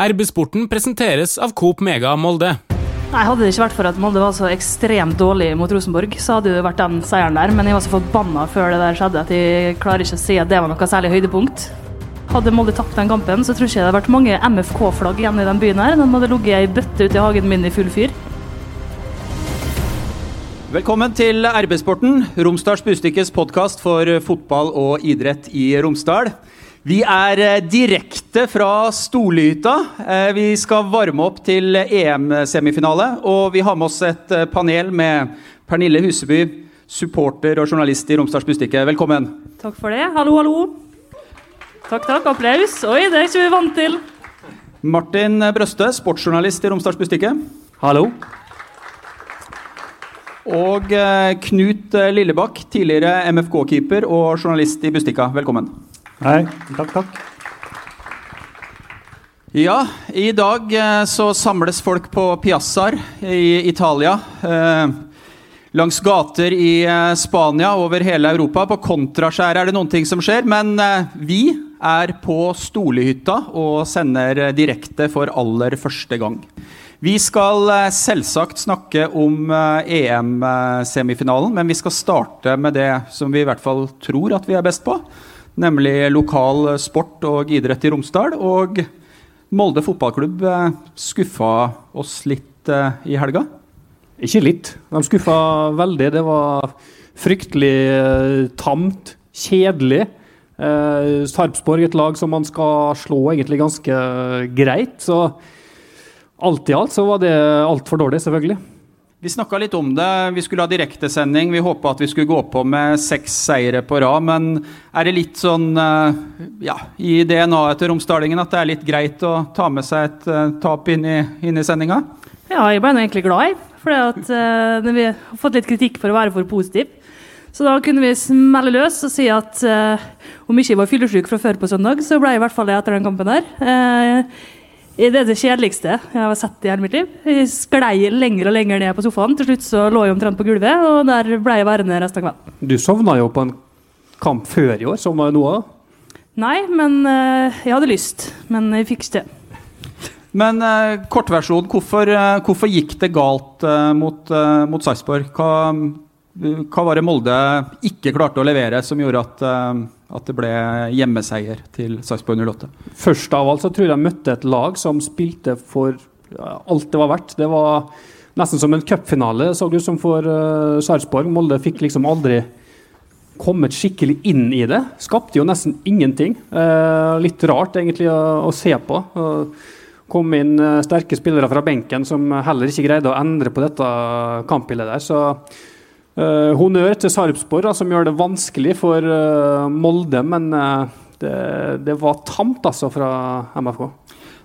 RB-sporten presenteres av Coop Mega Molde. Nei, Hadde det ikke vært for at Molde var så ekstremt dårlig mot Rosenborg, så hadde det vært den seieren der. Men jeg var så forbanna før det der skjedde at jeg klarer ikke å si at det var noe særlig høydepunkt. Hadde Molde tapt den kampen, så tror ikke jeg det hadde vært mange MFK-flagg igjen i den byen her. De hadde ligget ei bøtte ute i hagen min i full fyr. Velkommen til RB-sporten, Romsdals Bustikkes podkast for fotball og idrett i Romsdal. Vi er eh, direkte fra Storlyhytta. Eh, Vi skal varme opp til EM-semifinale. Og vi har med oss et eh, panel med Pernille Huseby, supporter og journalist i Romsdals Bustikke. Velkommen. Takk for det. Hallo, hallo. Takk, takk. Applaus. Oi, det er ikke vi vant til. Martin Brøste, sportsjournalist i Romsdals Bustikke. Hallo. Og Knut Lillebakk, tidligere MFK-keeper og journalist i Bustikka. Velkommen. Hei. Takk, takk. Ja, i dag eh, så samles folk på piazzaer i Italia. Eh, langs gater i eh, Spania, over hele Europa. På kontraskjæret er det noen ting som skjer. Men vi er på Stolehytta og sender direkte for aller første gang. Vi skal selvsagt snakke om EM-semifinalen, men vi skal starte med det som vi i hvert fall tror at vi er best på. Nemlig lokal sport og idrett i Romsdal. Og Molde fotballklubb eh, skuffa oss litt eh, i helga. Ikke litt. De skuffa veldig. Det var fryktelig eh, tamt, kjedelig. Eh, Sarpsborg et lag som man skal slå egentlig ganske greit. Så alt i alt så var det altfor dårlig, selvfølgelig. Vi snakka litt om det. Vi skulle ha direktesending. Vi håpa at vi skulle gå på med seks seire på rad. Men er det litt sånn eh, ja, i DNA-et til romsdalingen at det er litt greit å ta med seg et eh, tap inn i, i sendinga? Ja, jeg ble egentlig glad, jeg. For uh, vi har fått litt kritikk for å være for positiv. Så da kunne vi smelle løs og si at uh, om ikke jeg var fyllesyk fra før på søndag, så ble jeg i hvert fall det etter den kampen der. Eh, det er det kjedeligste jeg har sett i hele mitt liv. Jeg sklei lenger og lenger ned på sofaen. Til slutt så lå jeg omtrent på gulvet, og der ble jeg værende resten av kvelden. Du sovna jo på en kamp før i år. Sovna jo nå òg. Nei, men eh, jeg hadde lyst. Men jeg fikk ikke det. Men eh, kortversjon, hvorfor, eh, hvorfor gikk det galt mot, mot Sarpsborg? Hva, hva var det Molde ikke klarte å levere som gjorde at, at det ble hjemmeseier til Sarpsborg 08? Først av alt så tror jeg de møtte et lag som spilte for alt det var verdt. Det var nesten som en cupfinale, så ut som for uh, Sarpsborg. Molde fikk liksom aldri kommet skikkelig inn i det. Skapte jo nesten ingenting. Uh, litt rart egentlig å, å se på. Uh, kom inn sterke spillere fra benken som heller ikke greide å endre på dette kampbildet der. Så eh, honnør til Sarpsborg, som gjør det vanskelig for uh, Molde, men uh, det, det var tamt altså fra MFK.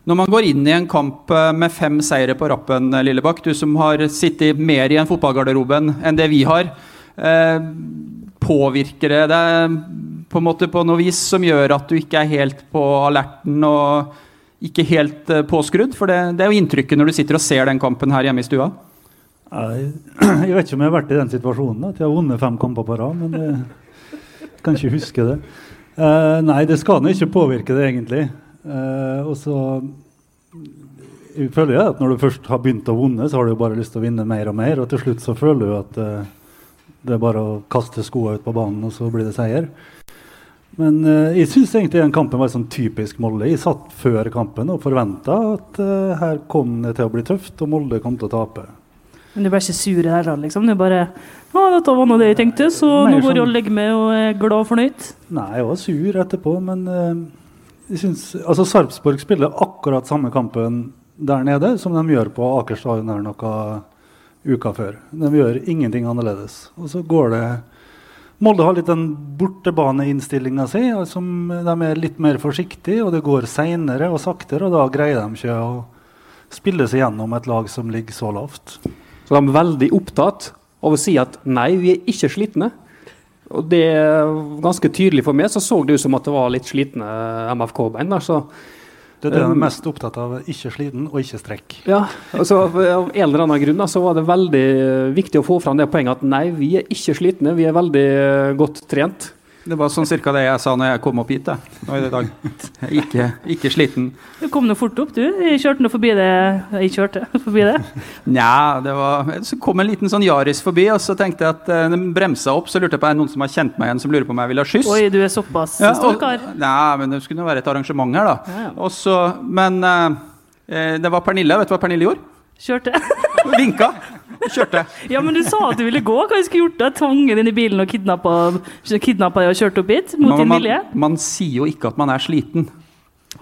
Når man går inn i en kamp eh, med fem seire på rappen, Lillebakk, du som har sittet mer i en fotballgarderoben enn det vi har, påvirker det deg på en måte på noe vis som gjør at du ikke er helt på alerten og ikke helt påskrudd? For det, det er jo inntrykket når du sitter og ser den kampen her hjemme i stua. Jeg, jeg vet ikke om jeg har vært i den situasjonen at jeg har vunnet fem kamper på rad. Men jeg kan ikke huske det. Uh, nei, det skal nå ikke påvirke det, egentlig. Uh, og så føler jeg at Når du først har begynt å vinne, så har du bare lyst til å vinne mer og mer. Og til slutt så føler du at uh, det er bare å kaste skoene ut på banen, og så blir det seier. Men uh, jeg syns egentlig den kampen var sånn typisk Molde. Jeg satt før kampen og forventa at uh, her kom det til å bli tøft, og Molde kom til å tape. Men du ble ikke sur hele tatt, liksom? Du bare Å, dette var nå det jeg tenkte, så nå går jeg sånn- og legger meg og er glad og fornøyd. Nei, jeg var sur etterpå, men uh, jeg synes, altså Sarpsborg spiller akkurat samme kampen der nede som de gjør på Aker stadion her noen uker før. De gjør ingenting annerledes. Og så går det Molde har litt den bortebaneinnstillinga si, altså, de er litt mer forsiktige, og det går seinere og saktere, og da greier de ikke å spille seg gjennom et lag som ligger så lavt. Så de er veldig opptatt av å si at nei, vi er ikke slitne. Og det er ganske tydelig for meg, så så det ut som at det var litt slitne MFK-bein. Det er det de Um, mest opptatt av. Ikke sliten og ikke strekk. Ja, altså Av en eller annen grunn da, så var det veldig viktig å få fram det poenget at nei, vi er ikke slitne, vi er veldig godt trent. Det var sånn cirka det jeg sa når jeg kom opp hit. Nå i dag. Ikke, ikke sliten. Du kom nå fort opp, du. Jeg kjørte nå forbi det. Jeg kjørte forbi det. Nja, det var Så kom en liten sånn Yaris forbi, og så tenkte jeg at eh, den bremsa opp. Så lurte jeg på er det noen som har kjent meg igjen, som lurer på om jeg vil ha skyss. Oi, du er såpass Ja, stor kar. Nei, men det skulle jo være et arrangement her, da. Ja, ja. Og så, men eh, det var Pernille. Vet du hva Pernille gjorde? Kjørte. Vinka. Kjørte. Ja, men du sa at du ville gå. Hva skulle gjort da? Tvunget inn i bilen og kidnappa deg og kjørt opp hit? Mot din man, vilje? man sier jo ikke at man er sliten.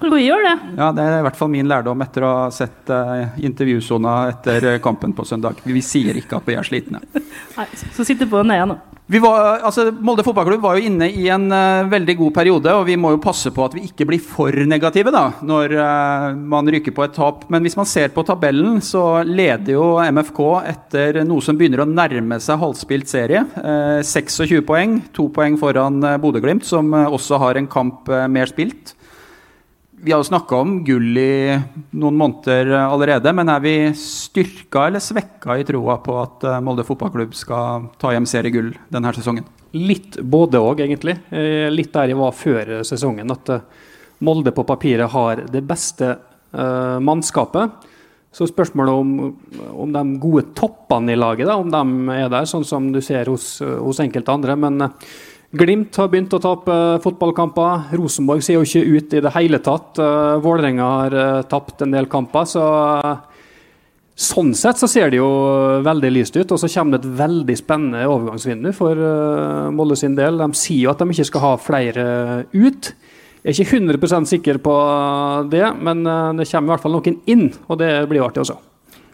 Gjør det? Ja, Det er i hvert fall min lærdom etter å ha sett uh, intervjusona etter eh, kampen på søndag. Vi sier ikke at vi er slitne. Nei, så sitter på ned igjen, da. Vi var, altså, Molde fotballklubb var jo inne i en uh, veldig god periode, og vi må jo passe på at vi ikke blir for negative da, når uh, man ryker på et tap. Men hvis man ser på tabellen, så leder jo MFK etter noe som begynner å nærme seg halvspilt serie. Uh, 26 poeng, to poeng foran uh, Bodø-Glimt, som også har en kamp mer spilt. Vi har jo snakka om gull i noen måneder eh, allerede, men er vi styrka eller svekka i troa på at eh, Molde fotballklubb skal ta hjem seriegull denne sesongen? Litt både òg, egentlig. Eh, Litt der jeg var før sesongen. At Molde på papiret har det beste mannskapet. Så spørsmålet om, om de gode toppene i laget, da, om de er der, sånn som du ser hos, hos enkelte andre. Men Glimt har begynt å tape eh, fotballkamper. Rosenborg ser jo ikke ut i det hele tatt. Uh, Vålerenga har eh, tapt en del kamper. så... eh, Sånn sett så ser det jo veldig lyst ut, og så kommer det et veldig spennende overgangsvindu for Molde sin del. De sier jo at de ikke skal ha flere ut. Jeg er ikke 100% sikker på det, men det kommer i hvert fall noen inn, og det blir artig også.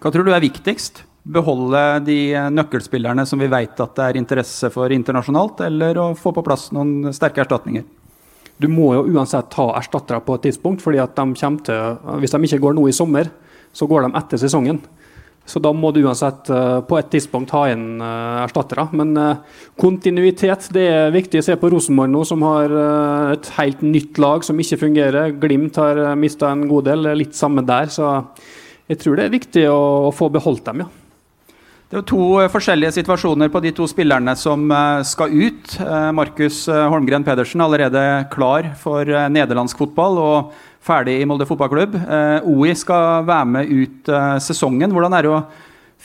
Hva tror du er viktigst? Beholde de eh, nøkkelspillerne som vi vet at det er interesse for internasjonalt, eller å få på plass noen sterke erstatninger? Du må jo uansett ha erstattere på et tidspunkt, fordi at de kommer til, hvis de ikke går nå i sommer, så går de etter sesongen. Så da må du uansett eh, på et tidspunkt ha inn eh, erstattere. Men kontinuitet det er viktig. Se på Rosenborg nå, som har et helt nytt lag som ikke fungerer. Glimt har mista en god del. Litt samme der. Så jeg tror det er viktig å, å få beholdt dem, ja. Det er to eh, forskjellige situasjoner på de to spillerne som eh, skal ut. Eh, Markus Holmgren Pedersen er allerede klar for nederlandsk fotball og ferdig i Molde fotballklubb. OI skal være med ut sesongen. Hvordan er det å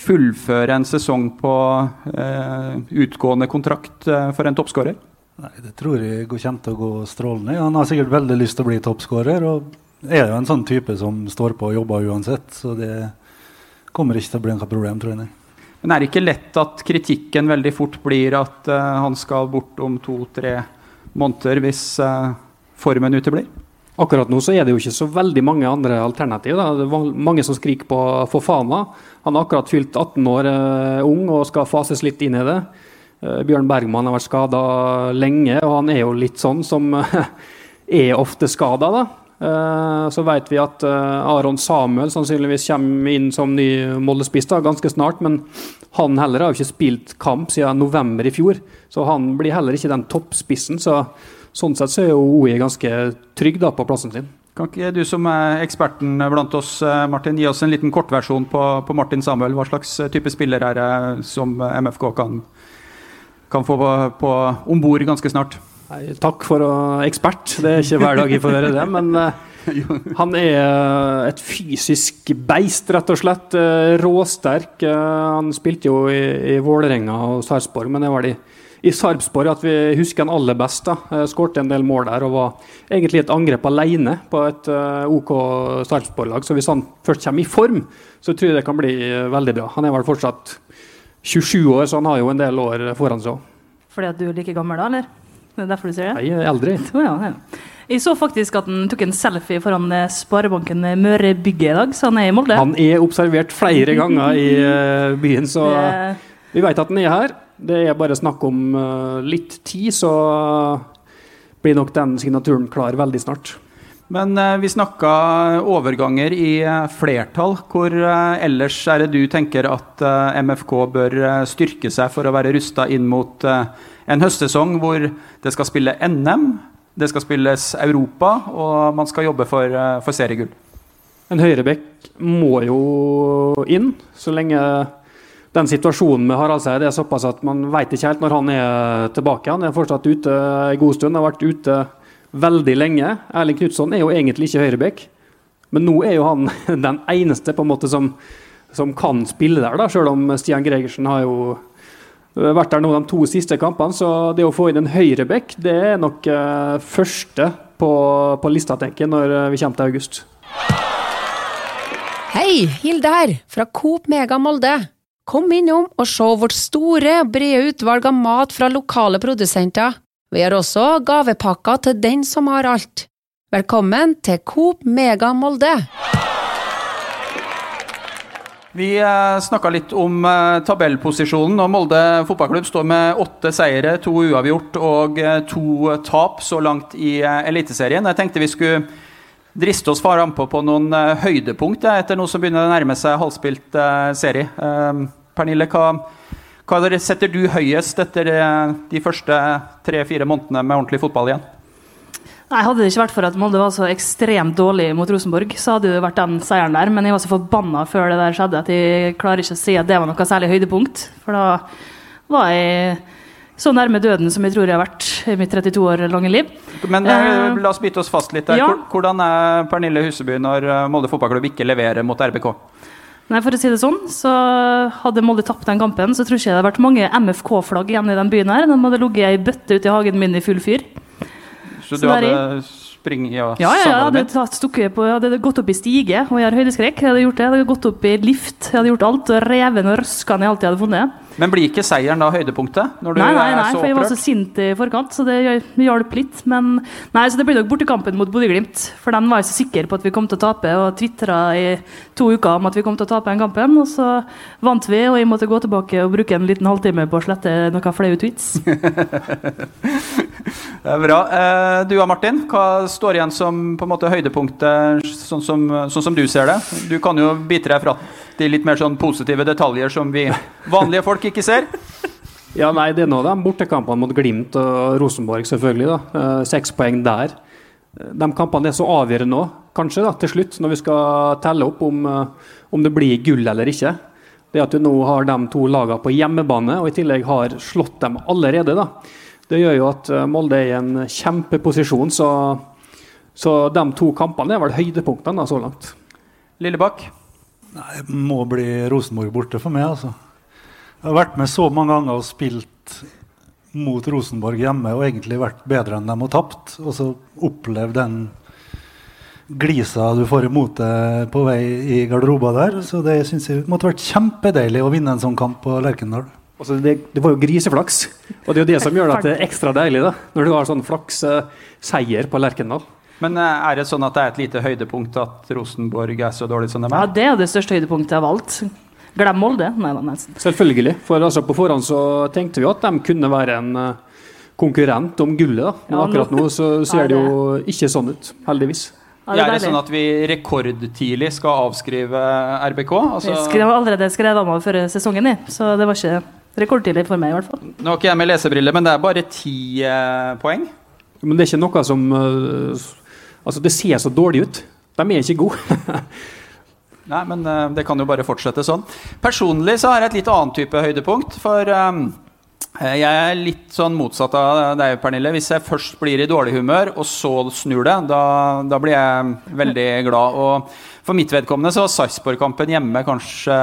fullføre en sesong på utgående kontrakt for en toppskårer? Det tror jeg kommer til å gå strålende. Han har sikkert veldig lyst til å bli toppskårer. Og er jo en sånn type som står på og jobber uansett. Så det kommer ikke til å bli noe problem, tror jeg. Men er det ikke lett at kritikken veldig fort blir at uh, han skal bort om to-tre måneder hvis uh, formen uteblir? Akkurat nå så er det jo ikke så veldig mange andre alternativ. Da. Det er mange som skriker på Fofana. Han har akkurat fylt 18 år uh, ung og skal fases litt inn i det. Bjørn Bergman har vært skada lenge, og han er jo litt sånn som er ofte skada. da. Eh, Så vet vi at eh, Aron Samuel sannsynligvis kommer inn som ny Molde-spiss ganske snart. Men han heller har jo ikke spilt kamp siden november i fjor, så han blir heller ikke den toppspissen. så Sånn sett så er jo OI ganske trygg da på plassen sin. Kan ikke du som er eksperten blant oss, eh, Martin, gi oss en liten kortversjon på, på Martin Samuel? Hva slags type spiller er det som MFK kan, kan få på, på om bord ganske snart? Nei, takk for å ekspert. Det er ikke hver dag jeg får høre det. Men eh, han er eh, et fysisk beist, rett og slett. Eh, råsterk. Han spilte jo i, i Vålerenga og Sarpsborg, men det var de i Sarpsborg at vi husker han aller best. da. Skårte en del mål der og var egentlig et angrep alene på et OK Sarpsborg-lag. Så hvis han først kommer i form, så tror jeg det kan bli veldig bra. Han er vel fortsatt 27 år, så han har jo en del år foran seg òg. Fordi at du er like gammel, da, eller? Det er derfor du sier det? Jeg er eldre. Ja, ja. Jeg så faktisk at han tok en selfie foran eh, Sparebanken Møre bygget i dag, så han er i Molde. Han er observert flere ganger i eh, byen, så vi vet at han er her. Det er bare snakk om eh, litt tid, så blir nok den signaturen klar veldig snart. Men eh, vi snakka overganger i eh, flertall. Hvor eh, ellers er det du tenker at MFK bør styrke seg for å være rusta inn mot en høstsesong hvor det skal spille NM, det skal spilles Europa, og man skal jobbe for, for seriegull? En høyrebekk må jo inn, så lenge den situasjonen med Harald Seid er såpass at man vet ikke helt når han er tilbake. Han er fortsatt ute en god stund, har vært ute veldig lenge. Erling Knutson er jo egentlig ikke høyrebekk, men nå er jo han den eneste på en måte som, som kan spille der, da, selv om Stian Gregersen har jo vært der nå de to siste kampene. Så det å få inn en høyrebekk, det er nok uh, første på, på lista, tenker jeg, når vi kommer til august. Hei, Hilde her, fra Coop Mega Molde. Kom innom og se vårt store, brede utvalg av mat fra lokale produsenter. Vi har også gavepakker til den som har alt. Velkommen til Coop Mega Molde! Vi eh, snakka litt om eh, tabellposisjonen. og Molde fotballklubb står med åtte seire, to uavgjort og eh, to tap så langt i Eliteserien. Jeg tenkte vi skulle driste oss frampå på noen uh, høydepunkt etter noe som begynner å nærme seg halvspilt serie. Pernille, hva, hva setter du høyest etter de første tre-fire månedene med ordentlig fotball igjen? Nei, Hadde det ikke vært for at Molde var så ekstremt dårlig mot Rosenborg, så hadde det vært den seieren der. Men jeg var så forbanna før det der skjedde at jeg klarer ikke å si at det var noe særlig høydepunkt. For da var jeg så nærme døden som jeg tror jeg har vært i mitt 32 år lange liv. Men uh, la oss bite oss fast litt der. Ja. Hvordan er Pernille Huseby når eh, Molde fotballklubb ikke leverer mot RBK? Nei, for å si det sånn, så Hadde Molde tapt den kampen, så tror jeg ikke det hadde vært mange MFK-flagg igjen i den byen. her. De hadde ligget ei bøtte ute i hagen min i full fyr. Så, så du hadde springet og ja, ja, ja, jeg hadde stukket på, jeg hadde gått opp i stige, og jeg har høydeskrekk. Jeg hadde gjort det, jeg hadde gått opp i lift, jeg hadde gjort alt. og Revet og røska ned alt jeg hadde funnet. Men blir ikke seieren da høydepunktet? nei, nei, nei, for jeg var så sint i forkant, så det hjalp litt. Men nei, så det blir nok bortekampen mot Bodø-Glimt. For den var jeg så sikker på at vi kom til å tape, og tvitra i to uker om at vi kom til å tape den kampen. Og så vant vi, og jeg måtte gå tilbake og bruke en liten halvtime på å slette noen flaue tweets. det er bra. Eh, du da, Martin, hva står igjen som på en måte høydepunktet, sånn som, sånn som du ser det? Du kan jo bite deg fra de litt mer sånn positive detaljer som vi vanlige folk ikke ser? Ja, nei, Det er nå de bortekampene mot Glimt og Rosenborg, selvfølgelig. da. Eh, seks poeng der. De kampene er så avgjørende nå, kanskje, da, til slutt, når vi skal telle opp om, eh, om det blir gull eller ikke. Det at du nå har de to lagene på hjemmebane, og i tillegg har slått dem allerede, da. det gjør jo at eh, Molde er i en kjempeposisjon. Så, så de to kampene er vel høydepunktene da, så langt. Lillebakk? Nei, Det må bli Rosenborg borte for meg. altså. Jeg har vært med så mange ganger og spilt mot Rosenborg hjemme og egentlig vært bedre enn dem og tapt. Og så opplevd den glisa du får imot deg på vei i garderoba der. Så det synes jeg måtte vært kjempedeilig å vinne en sånn kamp på Lerkendal. Altså det, det, var jo griseflaks, og det er jo det som gjør det ekstra deilig. da, Når du har sånn flaksseier på Lerkendal. Men eh, er det sånn at det er et lite høydepunkt at Rosenborg er så dårlig som de er? Ja, det er det største høydepunktet av alt. Glem Molde. Nei da, nesten. Selvfølgelig. For altså, på forhånd så tenkte vi at de kunne være en uh, konkurrent om gullet. da. Men ja, akkurat nå så ser det jo ikke sånn ut, heldigvis. Ja, det er, det sånn at vi rekordtidlig skal avskrive RBK? Altså... Jeg skrev allerede skrevet om før sesongen, i, så det var ikke rekordtidlig for meg. i hvert fall. Nå har ikke jeg med lesebriller, men det er bare ti eh, poeng? Men det er ikke noe som uh, Altså, det ser så dårlig ut. De er ikke gode. Nei, men uh, det kan jo bare fortsette sånn. Personlig så har jeg et litt annet type høydepunkt. For um, jeg er litt sånn motsatt av deg, Pernille. Hvis jeg først blir i dårlig humør, og så snur det, da, da blir jeg veldig glad. Og for mitt vedkommende så var Sarpsborg-kampen hjemme kanskje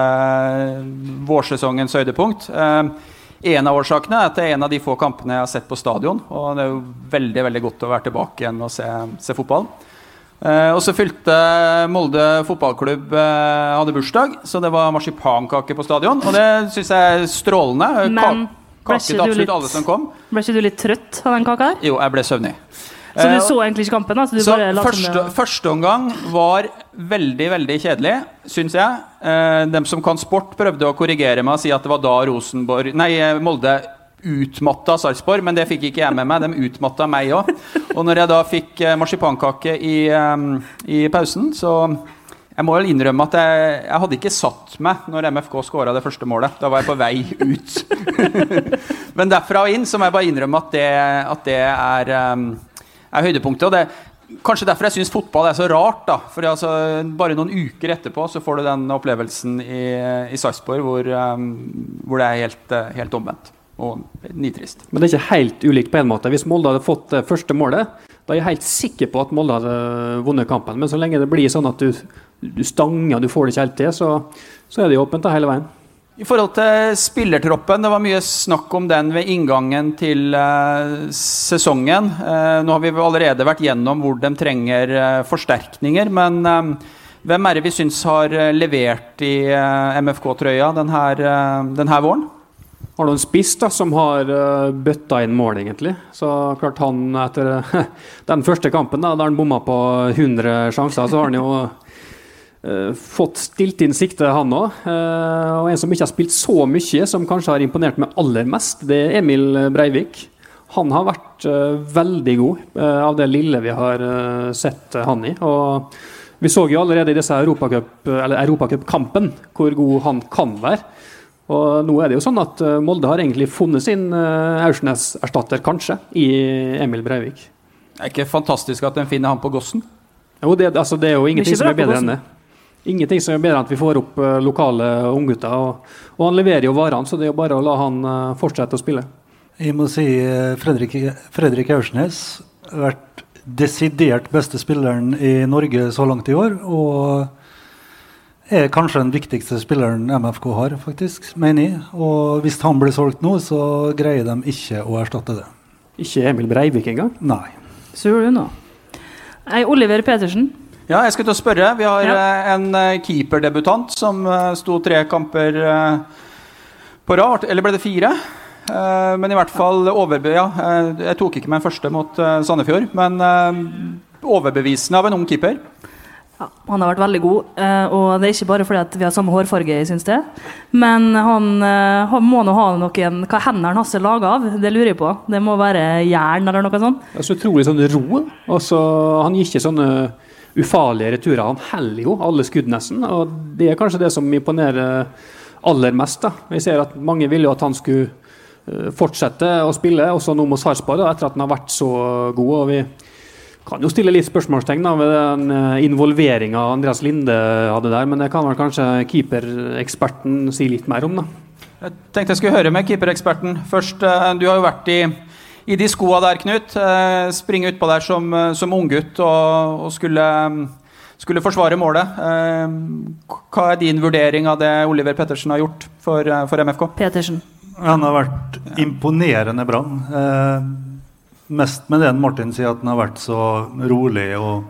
vårsesongens høydepunkt. Uh, en av årsakene er at det er en av de få kampene jeg har sett på stadion. Og det er jo veldig veldig godt å være tilbake igjen og se, se fotball. Eh, og så fylte Molde fotballklubb eh, hadde bursdag, så det var marsipankake på stadion. Og det syns jeg er strålende. Men Kake til absolutt litt, alle som kom. Ble ikke du litt trøtt av den kaka her? Jo, jeg ble søvnig. Så du eh, så egentlig ikke kampen? Så, så første, første, omgang var veldig, veldig kjedelig, syns jeg. Eh, dem som kan sport, prøvde å korrigere meg og si at det var da Rosenborg Nei, eh, Molde utmatta Sarpsborg, men det fikk ikke jeg med meg. De utmatta meg òg. Og når jeg da fikk eh, marsipankake i, i pausen, så jeg må vel innrømme at jeg, jeg, hadde ikke satt meg når MFK skåra det første målet. Da var jeg på vei ut. Men derfra og inn så må jeg bare innrømme at det, at det er um, er høydepunktet. Og det, kanskje derfor jeg syns fotball er så rart. da Fordi altså, Bare noen uker etterpå så får du den opplevelsen i, i Sarpsborg hvor, um, hvor, det er helt, uh, helt omvendt. Og nitrist. Men det er ikke helt ulikt på en måte. Hvis Molde hadde fått det første målet, da er jeg helt sikker på at Molde hadde vunnet kampen. Men så lenge det blir sånn at du, du stanger, du får det ikke helt til, så, så er det åpent da hele veien. I forhold til spillertroppen, det var mye snakk om den ved inngangen til uh, sesongen. Uh, nå har vi allerede vært gjennom hvor de trenger uh, forsterkninger, men hvem er det vi syns har levert i MFK-trøya denne, denne våren? Har du en spiss da, som har bøtta inn mål, egentlig. Så klart han etter den første kampen, da, der han bomma på 100 sjanser, så har han jo fått stilt inn sikte, han òg. Uh, eh, og en som ikke har spilt så mye, som kanskje har imponert meg aller mest, det er Emil Breivik. Han har vært uh, veldig god av det lille vi har sett han i. Og vi så jo allerede i disse Europacup-kampen hvor god han kan være. Og nå er det jo sånn at Molde har egentlig funnet sin Aursnes-erstatter, kanskje, i Emil Breivik. Det er ikke fantastisk at en finner han på Gossen? Jo, det, altså, det er jo ingenting som er bedre enn det. Ingenting som er bedre enn at vi får opp uh, lokale unggutter. Og, og, han leverer jo varene, så det er jo bare å la han uh, fortsette å spille. Jeg må si uh, Fredrik, Fredrik Aursnes har vært desidert beste spilleren i Norge så langt i år. Og er kanskje den viktigste spilleren MFK har, faktisk, mener jeg. Og hvis han blir solgt nå, så greier de ikke å erstatte det. Ikke Emil Breivik engang? Nei. Sur du nå? Oliver Petersen. Ja, jeg skulle til å spørre. Vi har ja. Eh, en eh, keeperdebutant som eh, sto tre kamper på rad. Eller ble det fire? Men i hvert fall overbe... Ja, jeg tok ikke meg første mot Sandefjord. Men overbevisende av en ung keeper. Ja, han har vært veldig god, og det er ikke bare fordi vi har samme hårfarge. jeg Synes det. Men han, han må nå ha noen Hva hendene hans er laga av? Det lurer jeg på. Det må være jern eller noe sånt. Det er så utrolig sånn ro. Altså, han gir ikke sånne ufarlige returer. Han heller jo alle skudd, nesten. Og det er kanskje det som imponerer aller mest. da. Vi ser at mange ville jo at han skulle eh, fortsette å spille, også nå mot Sarpsborg, etter at han har vært så god. og vi kan jo stille litt spørsmålstegn da, ved den eh, involveringa Andreas Linde hadde der, men det kan vel kanskje keepereksperten si litt mer om? da. Jeg tenkte jeg skulle høre med keepereksperten. Først, eh, Du har jo vært i i de skoa der, Knut. Eh, springe utpå der som, eh, som unggutt og, og skulle, skulle, forsvare målet. Eh, hva er din vurdering av det Oliver Pettersen har gjort for, for MFK? Pettersen. Han har vært imponerende bra. Eh, mest med det Martin sier, at han har vært så rolig og,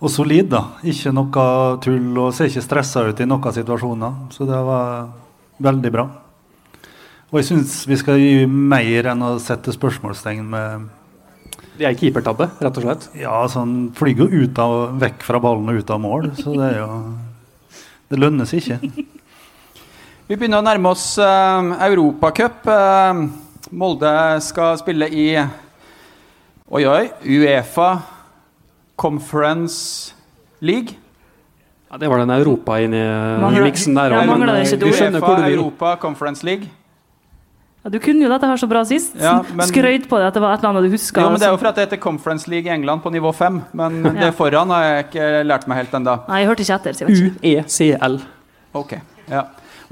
og solid. da. Ikke noe tull og ser ikke stressa ut i noen situasjoner. Så det var veldig bra. Og jeg syns vi skal gi mer enn å sette spørsmålstegn med Det er keepertabbe, rett og slett? Ja, altså han flyr jo ut av, vekk fra ballen og ut av mål. Så det er jo Det lønnes ikke. Vi begynner å nærme oss uh, Europacup. Uh, Molde skal spille i Oi, oi. Uefa Conference League. Ja, det var den Europa inni miksen der òg. Ja, Uefa Europa Conference League. Ja, du kunne jo dette her så bra sist. Ja, men, Skrøyt på det at det var et eller annet du huska. Jo, men det er jo for at det heter Conference League i England på nivå 5. Men ja. det foran har jeg ikke lært meg helt ennå. Nei, jeg hørte ikke etter. UECL. Ok, ja.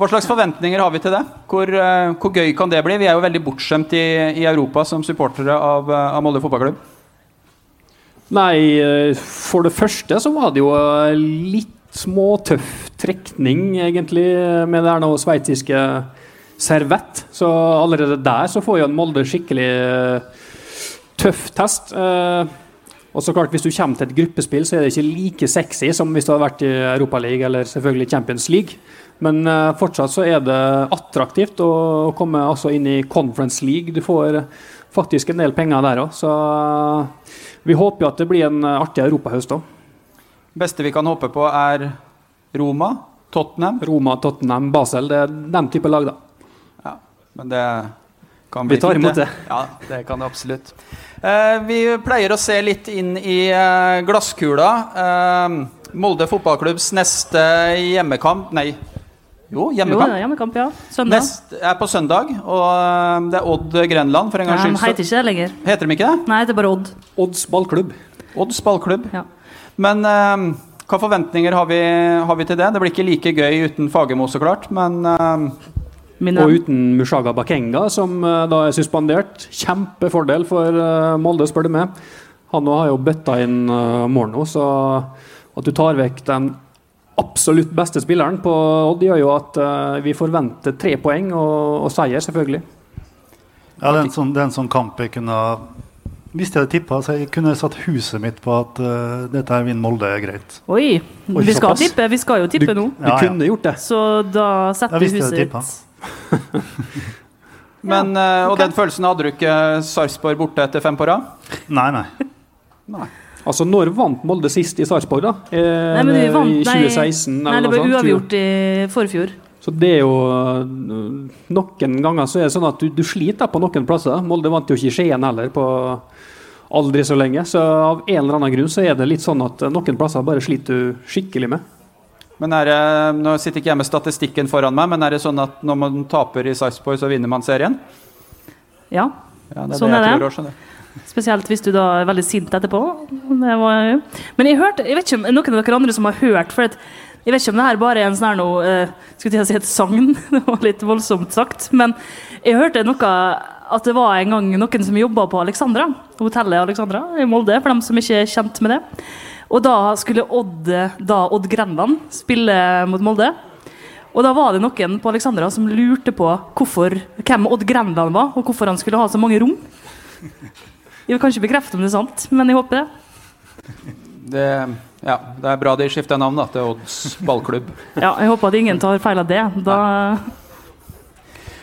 Hva slags forventninger har vi til det? Hvor, uh, hvor gøy kan det bli? Vi er jo veldig bortskjemt i, i Europa som supportere av, uh, av Molde fotballklubb. Nei, uh, for det første så var det jo litt småtøff trekning, egentlig, med det her nå sveitsiske servett. Så allerede der så får jo en Molde skikkelig uh, tøff test. Uh, og så klart Hvis du kommer til et gruppespill, så er det ikke like sexy som hvis du hadde vært i Europaligaen eller selvfølgelig Champions League. Men uh, fortsatt så er det attraktivt å komme altså inn i Conference League. Du får faktisk en del penger der òg. Så vi håper jo at det blir en artig europahøst òg. Beste vi kan håpe på, er Roma, Tottenham? Roma, Tottenham, Basel. Det er den type lag, da. Men det kan bli Vi tar imot det. Ja, det kan det absolutt. Eh, vi pleier å se litt inn i eh, glasskula. Eh, Molde fotballklubbs neste hjemmekamp Nei, jo, hjemmekamp. Jo, hjemmekamp ja. Søndag. Nest, er på søndag, og eh, det er Odd Grenland. for en gangs skyld. De heter ikke det lenger. Heter de ikke det? Nei, det er bare Odd. Odds ballklubb. Odds ballklubb. Ja. Men eh, hva forventninger har vi, har vi til det? Det blir ikke like gøy uten Fagermo, så klart. Men eh, Og uten Mushaga Bakenga, som eh, da er suspendert. Kjempefordel for eh, Molde, spør du meg. Han nå har jo bøtta inn uh, mål nå, så at du tar vekk den absolutt beste spilleren på Odd, gjør jo at eh, vi forventer tre poeng og, og seier, selvfølgelig. Ja, det er en sånn, det er en sånn kamp jeg kunne Hvis jeg hadde tippa, så jeg kunne satt huset mitt på at uh, dette her vinner Molde greit. Oi, Oi, vi skal tippe, vi skal jo tippe nå. Du Ja, ja. kunne gjort det. Så da setter vi huset ditt. Men, eh, Og den følelsen hadde du ikke Sarpsborg borte etter fem på rad? Nei, nei. Altså, når vant Molde sist i Sarpsborg, da? Eh, Nei, men vi vant, I nei, 2016? Nei, nei det ble sånt, uavgjort i forfjor. Så det er jo øh, Noen ganger så er det sånn at du, du sliter på noen plasser. Molde vant jo ikke i Skien heller på aldri så lenge. Så av en eller annen grunn så er det litt sånn at noen plasser bare sliter du skikkelig med. Men er det, Nå sitter ikke jeg med statistikken foran meg, men er det sånn at når man taper i Sarpsborg, så vinner man serien? Ja, Ja, det er Sånn det er jeg det. tror også, skjønner spesielt hvis du da er veldig sint etterpå. Det var, men jeg hørte, jeg vet ikke om er noen av dere andre som har hørt for at, Jeg vet ikke om det her bare er en sånn her noe eh, Skulle jeg si et sagn? Det var litt voldsomt sagt. Men jeg hørte noe at det var en gang noen som jobba på Alexandra, hotellet Alexandra i Molde, for dem som ikke er kjent med det. Og da skulle Odd, da Odd Grenland spille mot Molde. Og da var det noen på Alexandra som lurte på hvorfor, hvem Odd Grenland var, og hvorfor han skulle ha så mange rom. Jeg vil kanskje bekrefte om det er sant, men jeg håper det. Det, ja, det er bra de skifter navn da, til Odds ballklubb. Ja, jeg håper at ingen tar feil av det. Da,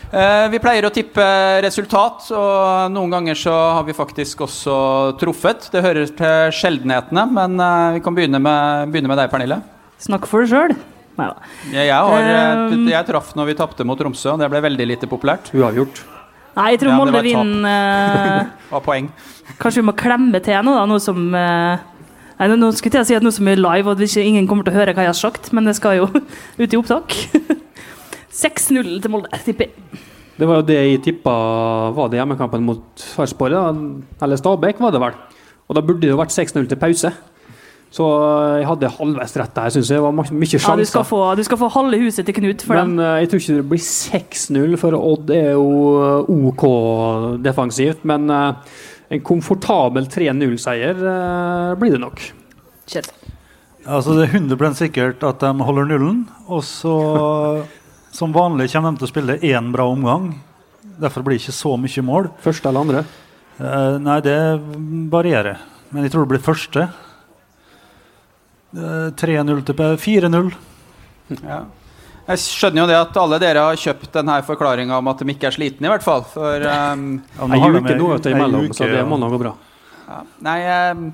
vi pleier å tippe resultat, og noen ganger så har vi faktisk også truffet. Det hører til sjeldenhetene, men eh, vi kan begynne med, begynne med deg, Pernille. snakk for deg sjøl. Nei da. Jeg, jeg, har, eh, Um. jeg traff når vi tapte mot Tromsø, og det ble veldig lite populært. Uavgjort. Nei, jeg tror Ja, Molde vinner eh, Av poeng. Kanskje vi må klemme til nå, da, noe som eh, Nei, nå skulle jeg si at noe som er live, og at ingen kommer til å høre hva jeg har sagt, men det skal jo ut i opptak. 6-0 til Molde, tipper jeg. Det var jo det jeg tippa var det hjemmekampen mot Sarpsborg, eller Stabæk, var det vel. Og da burde det jo vært 6-0 til pause. Så jeg hadde halvveis rett der, syns jeg. Det var mye mye Ja, du, skal få, du skal få halve huset til Knut for Men den. Men jeg tror ikke det blir 6-0, for Odd er jo eh, OK defensivt. Men eh, en komfortabel 3-0-seier eh, blir det nok. Kjell. Altså Det er 100 sikkert at de holder nullen. Og så, som vanlig, kommer de til å spille én bra omgang. Derfor blir det ikke så mye mål. Første eller andre. Uh, nei, det varierer. Men jeg tror det blir første. Uh, 3-0 til 4-0. Ja. Jeg skjønner jo det at alle dere har kjøpt denne forklaringa om at de ikke er slitne, i hvert fall. For um, Ja, Ei uke nå vet du, imellom, uke, så det må nå gå bra. ja. Nei um,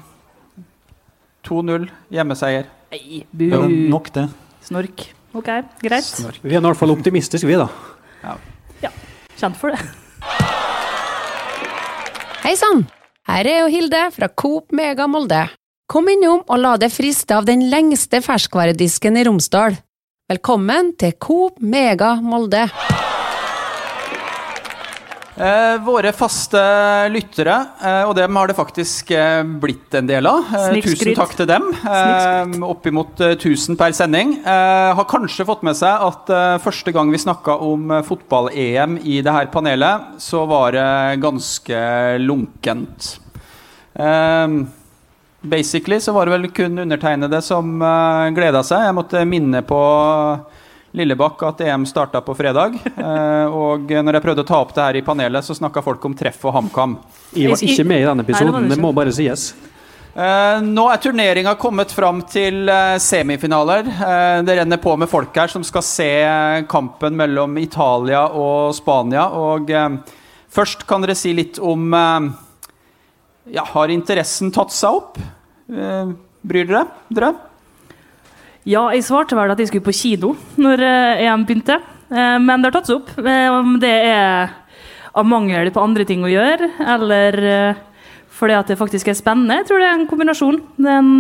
2-0 hjemmeseier. Nei, bu. Ja, nok, det. Snork. OK, greit. Vi er i hvert fall optimistiske, vi, da. Ja, Kjent for det. Hei sann! Her er jo Hilde fra Coop Mega Molde. Kom innom og la deg friste av den lengste ferskvaredisken i Romsdal. Velkommen til Coop Mega Molde. Eh, våre faste lyttere, eh, og dem har det faktisk eh, blitt en del av. Eh, tusen takk til dem. Eh, Oppimot eh, 1000 per sending. Eh, har kanskje fått med seg at eh, første gang vi snakka om eh, fotball-EM i det her panelet, så var det ganske lunkent. Eh, basically så var det vel kun undertegnede som eh, gleda seg. Jeg måtte minne på Lillebakk at EM starta på fredag. Eh, og når jeg prøvde å ta opp det her i panelet, så snakka folk om treff og HamKam. Jeg var ikke med i Nei, den det var episoden, det må bare sies. Uh, nå er turneringa kommet fram til uh, semifinaler. Uh, det renner på med folk her som skal se kampen mellom Italia og Spania. Og først kan dere si litt om Ja, har interessen tatt seg opp? Eh, bryr dere dere? Ja, jeg svarte vel at jeg skulle på kino når eh, EM begynte. Eh, men det har tatt seg opp. Eh, Om det er av mangel på andre ting å gjøre, eller fordi at det faktisk er spennende. Jeg tror det er en kombinasjon. Den,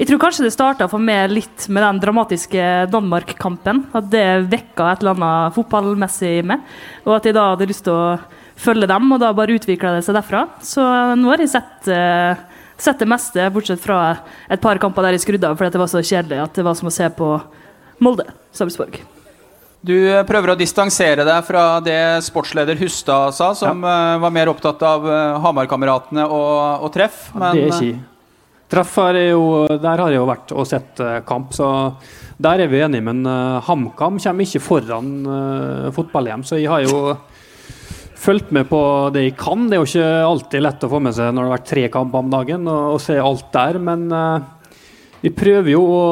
jeg tror kanskje det starta for meg litt med den dramatiske Danmark-kampen. At det vekka et eller annet fotballmessig i meg. Og at jeg da hadde lyst til å følge dem, og da bare utvikla det seg derfra. Så nå har jeg sett, sett det meste, bortsett fra et par kamper der jeg skrudde av fordi det var så kjedelig at det var som å se på Molde. Sarpsborg. Du eh, prøver å distansere deg fra det sportsleder Hustad sa, som ja. var mer opptatt av uh, Hamar-kameratene og, og treff. Men, det er ikke Treff har jo, der har jeg jo vært og sett kamp, så der er vi enige. Men HamKam kommer ikke foran uh, fotball-EM, så jeg har jo fulgt med på det jeg kan. Det er jo ikke alltid lett å få med seg når det har vært tre kamper om dagen og, og se alt der, men vi prøver jo å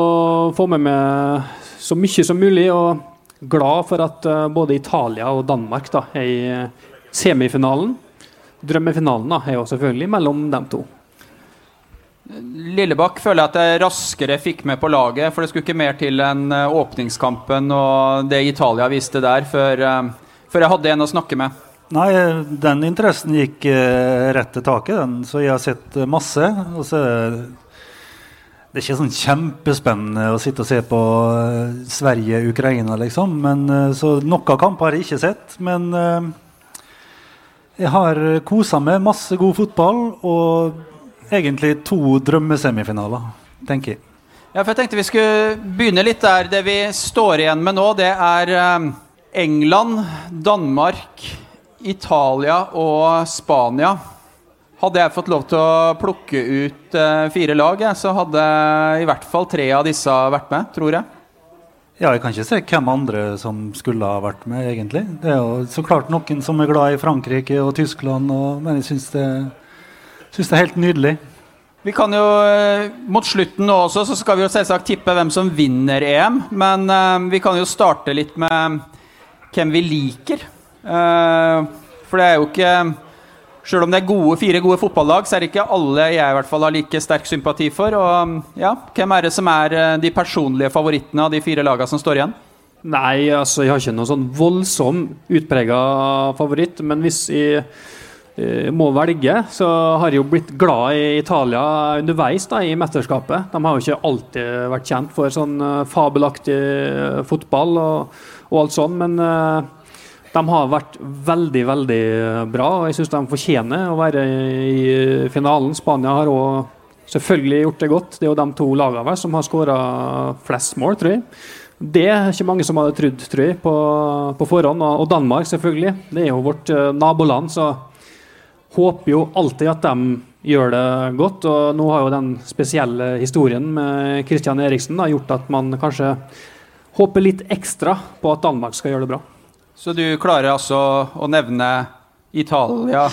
få med meg så mye som mulig. og glad for at både Italia og Danmark da, er i semifinalen. Drømmefinalen da, er jo selvfølgelig mellom dem to. Lillebakk føler jeg at jeg raskere fikk med på laget, for det skulle ikke mer til enn eh, åpningskampen og det Italia viste der, før, eh, før jeg hadde en å snakke med. Nei, den interessen gikk eh, rett til taket, den, så jeg har sett masse. Og så det er ikke sånn kjempespennende å sitte og se på eh, Sverige-Ukraina, liksom. Men, eh, så noen kamper har jeg ikke sett. Men jeg har kosa meg. masse god fotball. og egentlig to drømmesemifinaler, tenker jeg. Ja, for jeg tenkte vi skulle begynne litt der. Det vi står igjen med nå, det er eh, England, Danmark, Italia og Spania. Hadde jeg fått lov til å plukke ut uh, fire lag, så hadde i hvert fall tre av disse vært med, tror jeg. Ja, jeg kan ikke se hvem andre som skulle ha vært med, egentlig. Det er jo så klart noen som er glad i Frankrike og Tyskland, og, men jeg syns det Syns det er helt nydelig. Vi kan jo, eh, Mot slutten nå også så skal vi jo selvsagt tippe hvem som vinner EM. Men uh, vi kan jo starte litt med hvem vi liker. Uh, for det er jo ikke Sjøl om det er gode, fire gode fotballag, så er det ikke alle jeg i hvert fall har like sterk sympati for. Og ja, Hvem er det som er de personlige favorittene av de fire lagene som står igjen? Nei, altså jeg har ikke noen sånn voldsom utprega favoritt. Men hvis jeg Eh, må velge, så har jeg jo blitt glad i Italia underveis da, i mesterskapet. De har jo ikke alltid vært kjent for sånn fabelaktig fotball og, og, alt sånn, men de har vært veldig, veldig bra. og Jeg syns de fortjener å være i finalen. Spania har òg selvfølgelig gjort det godt. Det er jo de to lagene som har skåra flest mål, tror jeg. Det er ikke mange som hadde trodd, tror jeg, på, på forhånd. Og Danmark, selvfølgelig. Det er jo vårt naboland. så håper jo alltid at de gjør det godt. Og nå har jo den spesielle historien med Christian Eriksen da, gjort at man kanskje håper litt ekstra på at Danmark skal gjøre det bra. Så du klarer altså å nevne Italia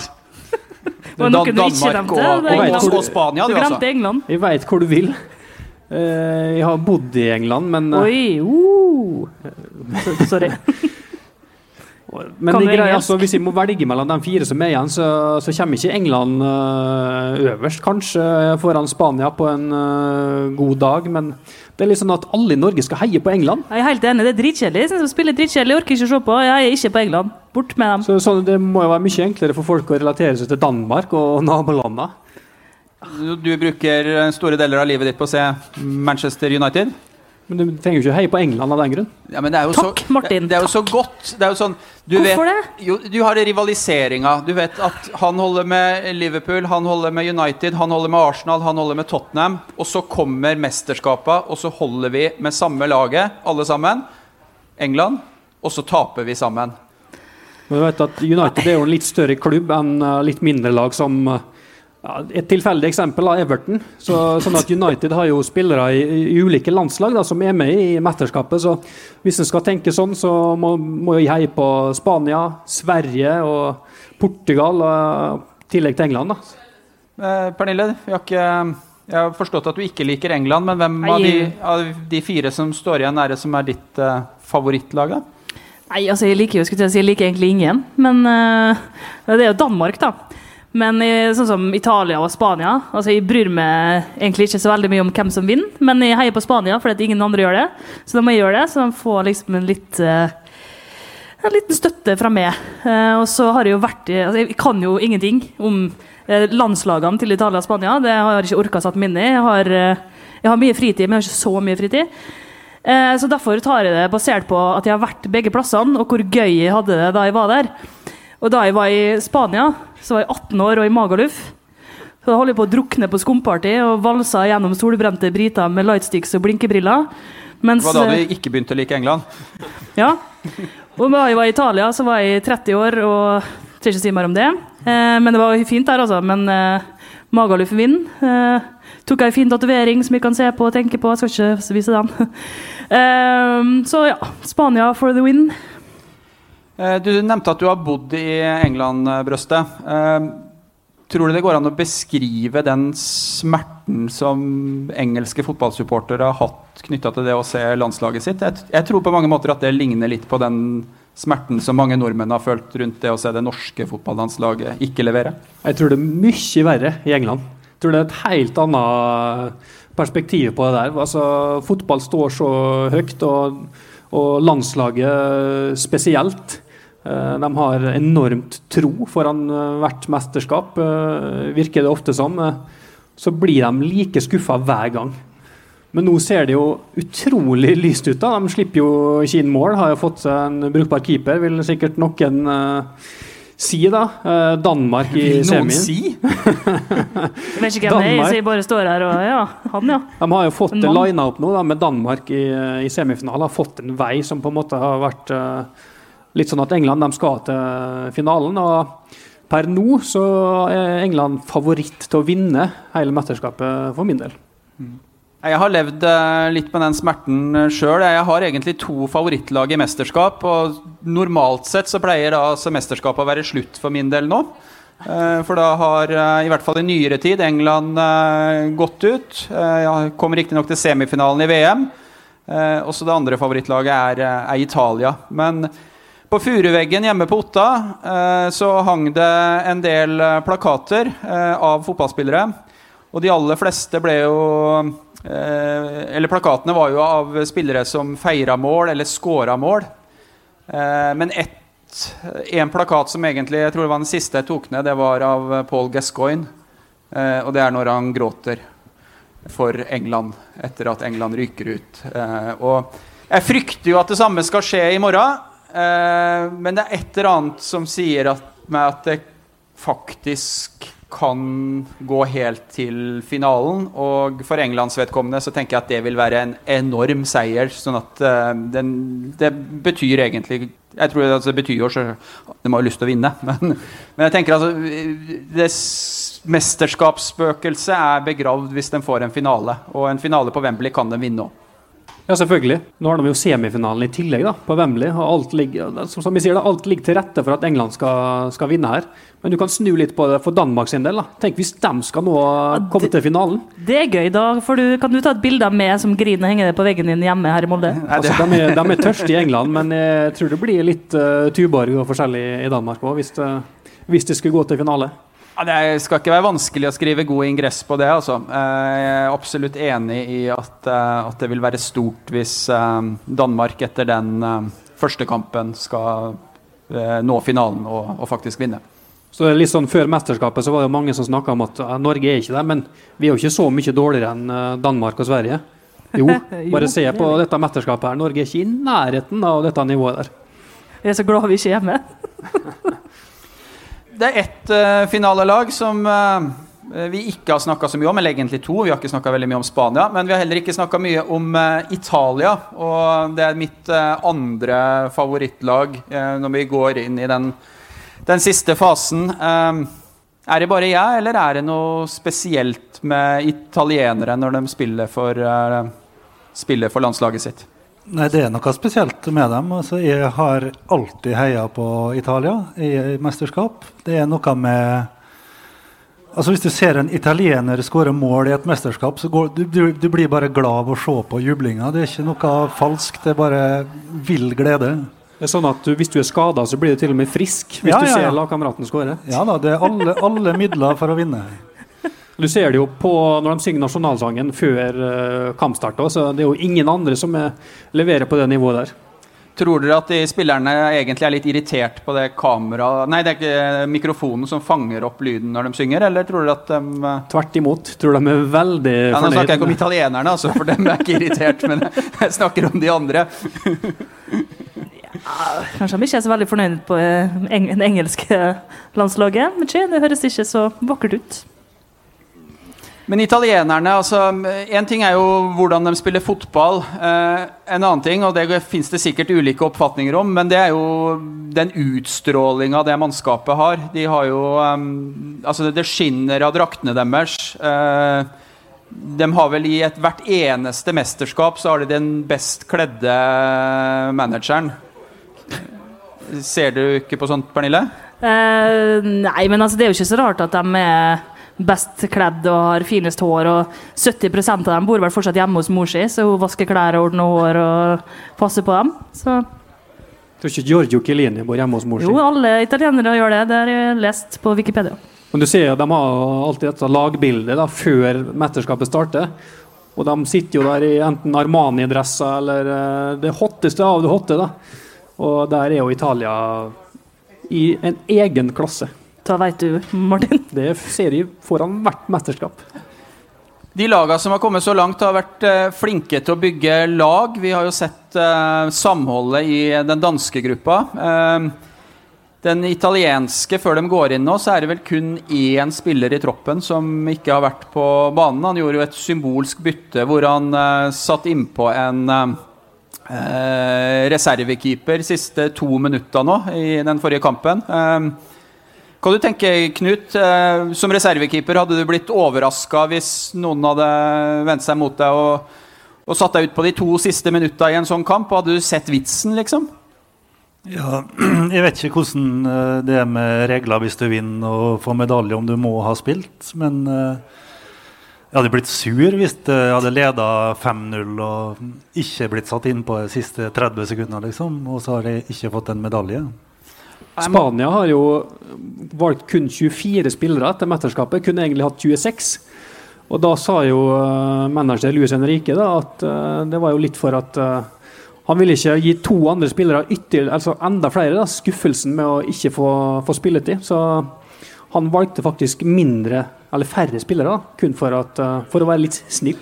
Dan Danmark og, og, og, og, Spania? Du, du glemte altså. England. Jeg veit hvor du vil. Uh, jeg har bodd i England, men uh, Oi! Uh. Sorry. Men det greia, altså, hvis vi må velge mellom de fire som er igjen, så, så kommer ikke England uh, øverst, kanskje, foran Spania på en uh, god dag. Men det er litt sånn at alle i Norge skal heie på England. Jeg er helt enig, det er dritkjedelig. Jeg synes spiller dritkjedelig, orker ikke å se på. Jeg er ikke på England. Bort med dem. Så, så, Det må jo være mye enklere for folk å relatere seg til Danmark og nabolandene. Du bruker store deler av livet ditt på å se Manchester United? Men du trenger jo ikke heie på England av den grunn. Ja, Takk, så, Martin. Det er jo så godt. Det er jo sånn, du Hvorfor vet, det? Jo, du har rivaliseringa. Du vet at han holder med Liverpool, han holder med United, han holder med Arsenal, han holder med Tottenham. Og så kommer mesterskapet, og så holder vi med samme laget, alle sammen. England. Og så taper vi sammen. Men du vet at United er jo en litt større klubb enn eh, litt mindre lag som uh, ja, et tilfeldig eksempel av Everton. Så, sånn at United har jo spillere i, i ulike landslag da, som er med i mesterskapet. Så hvis en skal tenke sånn, så må, må jeg heie på Spania, Sverige og Portugal. I tillegg til England. da. Eh, Pernille, har ikke, jeg har forstått at du ikke liker England, men hvem av de, av de, fire som står igjen, er det som er ditt uh, favorittlag? da? Nei, altså Jeg liker jo, skulle jeg si, jeg liker egentlig ingen. Men uh, det er jo Danmark, da. Men sånn som Italia og Spania altså Jeg bryr meg egentlig ikke så veldig mye om hvem som vinner, men jeg heier på Spania fordi ingen andre gjør det. Så da må jeg gjøre det, så de får liksom en litt uh, en liten støtte fra meg. Uh, og så har jeg jo vært altså Jeg kan jo ingenting om uh, landslagene til Italia og Spania. Det har jeg ikke orka satt meg inn i. Jeg har, jeg har mye fritid, men jeg har ikke så mye fritid. Så Derfor tar jeg det basert på at jeg har vært begge plassene, og hvor gøy jeg hadde det da jeg var der. Og da jeg var i Spania, så var jeg 18 år og i Magaluf. Så da holdt jeg på å drukne på skumparty og valsa gjennom solbrente briter med lightsticks og blinkebriller. Mens, Det var da eh, du ikke begynte å like England? Ja. Og da jeg var i Italia, så var jeg 30 år og skal ikke si mer om det. Eh, men det var fint der, altså. Men eh, Magaluf vinner. Eh, tok ei en fin tatovering som jeg kan se på og tenke på. Jeg skal ikke vise den. eh, så ja, Spania for the win. Eh, Du nevnte at du har bodd i England, Brøste. Brøstet. Eh, Tror du det går an å beskrive den smerten som engelske fotballsupportere har hatt knytta til det å se landslaget sitt? Jeg tror på mange måter at det ligner litt på den smerten som mange nordmenn har følt rundt det å se det norske fotballandslaget ikke levere. Jeg tror det er mye verre i England. Jeg tror det er et helt annet perspektiv på det der. Altså, fotball står så høyt, og, og landslaget spesielt. Eh, De har enormt tro foran eh, hvert mesterskap, eh, virker det ofte som. Så blir de like skuffa hver gang. Men nå ser det jo utrolig lyst ut. da. De slipper jo ikke inn mål. Har jo fått seg en brukbar keeper, vil sikkert noen uh, si. da. Uh, Danmark i Vil noen semien. si? Jeg vet ikke hvem det er, så jeg bare står her og Ja, han, ja. De har jo fått lina opp nå da, med Danmark i, i semifinalen. Har fått en vei som på en måte har vært eh, litt sånn at England skal til finalen. og Per nå så er England favoritt til å vinne hele mesterskapet for min del. Jeg har levd eh, litt med den smerten sjøl. Jeg har egentlig to favorittlag i mesterskap. Og normalt sett så pleier da altså mesterskapet å være slutt for min del nå. Eh, For da har, eh, i hvert fall i nyere tid, England eh, gått ut. Eh, Jeg kommer riktignok til semifinalen i VM. Eh, Også det andre favorittlaget er, eh, er Italia. Men på furuveggen hjemme på Otta eh, så hang det en del eh, plakater eh, av fotballspillere. Og de aller fleste ble jo eh, Eller plakatene var jo av spillere som feira mål eller scora mål. Eh, men en plakat som egentlig jeg tror det var den siste jeg tok ned, det var av Paul Gascoigne. Eh, og det er når han gråter for England etter at England ryker ut. Og jeg frykter jo at det samme skal skje i morgen. Eh, men det er et eller annet som sier at, meg at det faktisk kan gå helt til finalen. Og for Englands vedkommende så tenker jeg at det vil være en enorm seier. Sånn at eh, den, det betyr egentlig Jeg tror altså, det betyr jo så De har jo lyst til å vinne, men, men jeg tenker altså det Mesterskapsspøkelset er begravd hvis de får en finale. Og en finale på Wembley kan de vinne òg. Ja, selvfølgelig. Nå har de jo semifinalen i tillegg, da, på Wembley. og alt ligger, som, vi sier, da, alt ligger til rette for at England skal, skal vinne her. Men du kan snu litt på det for Danmark sin del. da. Tenk hvis de skal nå komme til finalen. Det er gøy. Da For du, kan du ta et bilde av meg som griner og henge det på veggen din hjemme her i Molde. Altså, de, er, de er tørste i England, men jeg tror det blir litt uh, Tuborg og forskjellig i Danmark òg, hvis, uh, hvis det skulle gå til finale. Ja, det skal ikke være vanskelig å skrive god ingress på det. Altså. Eh, Jeg er absolutt enig i at, eh, at det vil være stort hvis eh, Danmark etter den første kampen skal nå finalen og, og faktisk vinne. Så det er litt sånn Før mesterskapet så var det mange som snakka om at Norge er ikke der, men vi er jo ikke så mye dårligere enn Danmark og Sverige. Jo, bare se på dette mesterskapet her. Norge er ikke i nærheten av dette nivået der. Jeg er så glad vi ikke er hjemme. Det er ett uh, finalelag som uh, vi ikke har snakka så mye om, eller egentlig to. Vi har ikke snakka veldig mye om Spania, men vi har heller ikke snakka mye om uh, Italia. Og det er mitt eh, andre favorittlag eh, når vi går inn i den, den siste fasen. Eh, er det bare jeg, eller er det noe spesielt med italienere når de spiller for, eh, spiller for landslaget sitt? Nei, det er noe spesielt med dem. Altså, jeg har alltid heia på Italia i mesterskap. Det er noe med Altså Hvis du ser en italiener skåre mål i et mesterskap, så går, du, du, du blir bare glad av å se på jublinga. Det er ikke noe falskt, det er bare vill glede. Det er sånn at du, Hvis du er skada, så blir du til og med frisk hvis Ja, du ja, ser ja. lagkameraten skåre. Ja da, det er alle, alle midler for å vinne. Du ser det jo på når de synger nasjonalsangen før uh, kampstart. òg, Så det er jo ingen andre som er, leverer på det nivået der. Tror dere at de spillerne egentlig er litt irritert på det kamera Nei, det er ikke mikrofonen som fanger opp lyden når de synger, eller tror dere at de eh, Tvert imot. Tror de er veldig ja, Nå snakker jeg ikke om italienerne, altså, for dem er ikke irritert, men jeg snakker om de andre. Kanskje de ikke er så veldig fornøyd på eh, det engelske landslaget. Men det høres ikke så vakkert ut. Men italienerne altså, En ting er jo hvordan de spiller fotball. Eh, en annen ting, og det fins det sikkert ulike oppfatninger om, men det er jo den utstrålinga det mannskapet har. De har jo eh, Altså, det skinner av draktene deres. Eh, de har vel i et, hvert eneste mesterskap så har de den best kledde manageren. Ser du ikke på sånt, Pernille? Eh, nei, men altså, det er jo ikke så rart at de er best kledd og har finest hår. Og 70% av dem bor vel fortsatt hjemme hos mor si, så hun vasker klær og ordner hår og passer på dem. Så. Tror ikke Giorgio Chiellini bor hjemme hos mor si. Jo, alle italienere gjør det. Det har jeg lest på Wikipedia. Men du ser jo De har alltid dette lagbildet da, før mesterskapet starter. Og de sitter jo der i enten Armani-dresser eller eh, det hotteste av det hotte. da. Og der er jo Italia i en egen klasse. Da veit du, Martin. Det ser de foran hvert mesterskap. De lagene som har kommet så langt, har vært eh, flinke til å bygge lag. Vi har jo sett eh, samholdet i den danske gruppa. Eh, den italienske, før de går inn nå, så er det vel kun én spiller i troppen som ikke har vært på banen. Han gjorde jo et symbolsk bytte hvor han eh, satt innpå en eh, reservekeeper siste to minutta nå i den forrige kampen. Eh, hva du tenker Knut? Eh, som reservekeeper, hadde du blitt overraska hvis noen hadde vendt seg mot deg og, og satt deg ut på de to siste minutta i en sånn kamp? Hadde du sett vitsen, liksom? Ja, jeg vet ikke hvordan eh, det er med regler hvis du vinner og får medalje, om du må ha spilt. Men uh, jeg hadde blitt sur hvis jeg hadde leda 5-0 og ikke blitt satt inn på de siste 30 sekundene, liksom. Og så har jeg ikke fått en medalje. Spania har jo valgt kun 24 spillere etter mesterskapet. Kunne egentlig hatt 26. Og da sa jo uh, manager Luis Henrique da, at uh, det var jo litt for at uh, han ville ikke gi to andre spillere ytterligere, altså enda flere da, skuffelsen med å ikke få, få spilletid. Så han valgte faktisk mindre, eller færre spillere, da, kun for, at, for å være litt snill.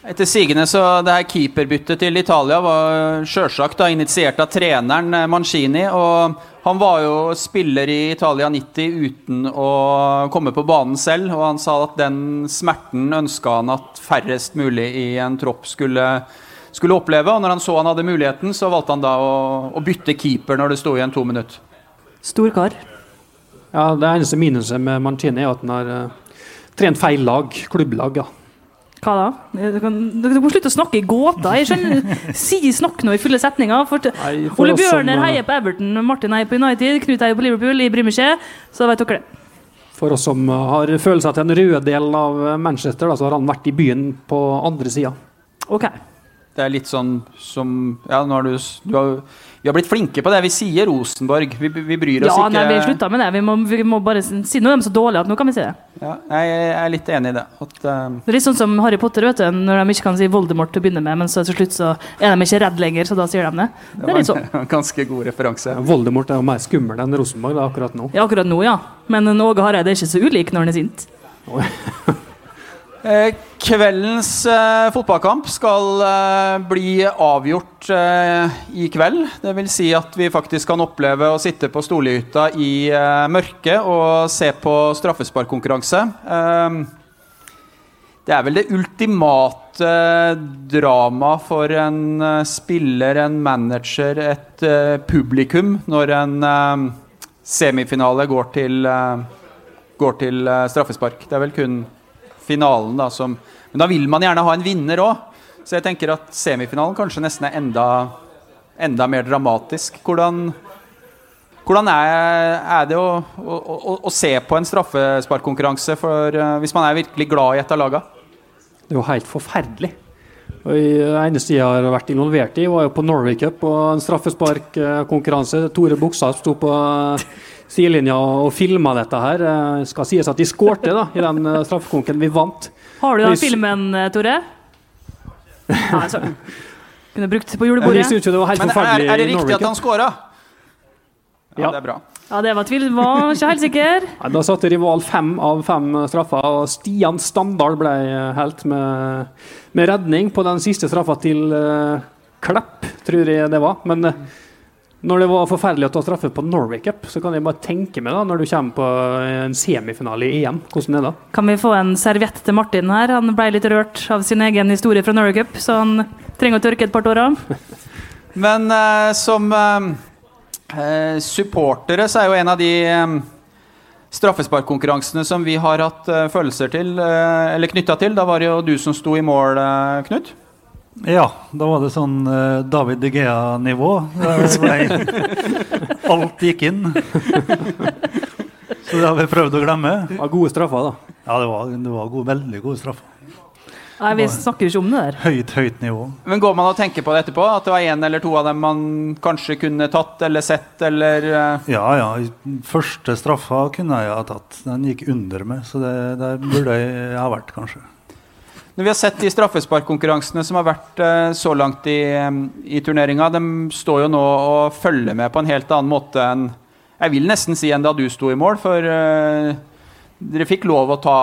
Etter sigende så det her Keeperbyttet til Italia var selvsagt initiert av treneren Mancini. og Han var jo spiller i Italia 90 uten å komme på banen selv. og Han sa at den smerten ønska han at færrest mulig i en tropp skulle, skulle oppleve. og Når han så han hadde muligheten, så valgte han da å, å bytte keeper når det sto igjen to minutter. Stor kar. Ja, Det eneste minuset med Mancini er at han har uh, trent feil lag, klubblag. ja. Hva da? Dere kan, dere må slutte å snakke i gåter. Jeg skjønner, si Snakk nå i fulle setninger. For, Nei, for Ole Bjørner som, eh, heier på Everton, Martin heier på United, Knut heier på Liverpool, jeg bryr meg ikke. Så vet dere det. For oss som har følelser til en røde del av Manchester, da, så har han vært i byen på andre sida. Okay. Det er litt sånn som Ja, nå har du, du har, Vi har blitt flinke på det. Vi sier Rosenborg. Vi, vi bryr oss Ja, ikke nei, vi slutta med det. Vi må, vi må bare si noe om dem så dårlige at nå kan vi si det. Ja, jeg er litt enig i det. At, uh... Det er litt sånn som Harry Potter, vet du, når de ikke kan si Voldemort til å begynne med, men så til slutt så er de ikke redd lenger, så da sier de det. Det er litt sånn. var en ganske god referanse. Voldemort er jo mer skummel enn Rosenborg da, akkurat nå. Ja, akkurat nå, ja. Men Åge Hareide er ikke så ulik når han er sint. Eh, kveldens eh, fotballkamp skal eh, bli avgjort eh, i kveld. Det vil si at vi faktisk kan oppleve å sitte på Storlihytta i eh, mørket og se på straffesparkkonkurranse. Eh, det er vel det ultimate drama for en spiller, en manager, et publikum, når en semifinale går til, går til straffespark. Det er vel kun finalen da som Men da vil man gjerne ha en vinner òg. Så jeg tenker at semifinalen kanskje nesten er enda, enda mer dramatisk. Hvordan, hvordan er, er det å, å, å, å se på en straffesparkkonkurranse for, eh, hvis man er virkelig glad i et av lagene? Det er jo helt forferdelig. Og Det eneste jeg har vært involvert i, var jo på Norway Cup og en straffesparkkonkurranse. Tore Buksa sto på sidelinja og filma dette her. Det skal sies at de skårte da, i den eh, straffekonken vi vant. Har du den filmen, eh, Tore? Nei, så. Kunne brukt på julebordet. jeg synes jo det var helt Men er, er det riktig at han skåra? Ja, Ja. det er bra. Ja, det var tvil. Var ikke helt sikker. Ja, Da satte rival fem av fem straffer, og Stian Standal ble helt med, med redning på den siste straffa til uh, Klepp, tror jeg det var. Men eh, Når det var forferdelig å ta straffe på Norway Cup, så kan jeg bare tenke meg da, når du kommer på en semifinale i EM, hvordan er det? Kan vi få en serviett til Martin her? Han ble litt rørt av sin egen historie fra Norway Cup, så han trenger å tørke et par tårer. Men eh, som eh, eh, supportere så er jo en av de eh, straffesparkkonkurransene som vi har hatt eh, følelser til, eh, eller knytta til. Da var det jo du som sto i mål, eh, Knut. Ja, da var det sånn uh, David De Gea-nivå. Alt gikk inn. Så det har vi prøvd å glemme. Det var gode straffer, da. Ja, det var, det var gode, veldig gode straffer. Nei, vi snakker ikke om det der. Høyt, høyt nivå. Men går man og tenker på det etterpå? At det var én eller to av dem man kanskje kunne tatt eller sett, eller eh, Ja, ja. Første straffa kunne jeg ha tatt. Den gikk under meg, så det, der burde jeg ha vært, kanskje. Når vi har sett de straffesparkkonkurransene som har vært eh, så langt i, eh, i turneringa, de står jo nå og følger med på en helt annen måte enn Jeg vil nesten si enn da du sto i mål, for uh, dere fikk lov å ta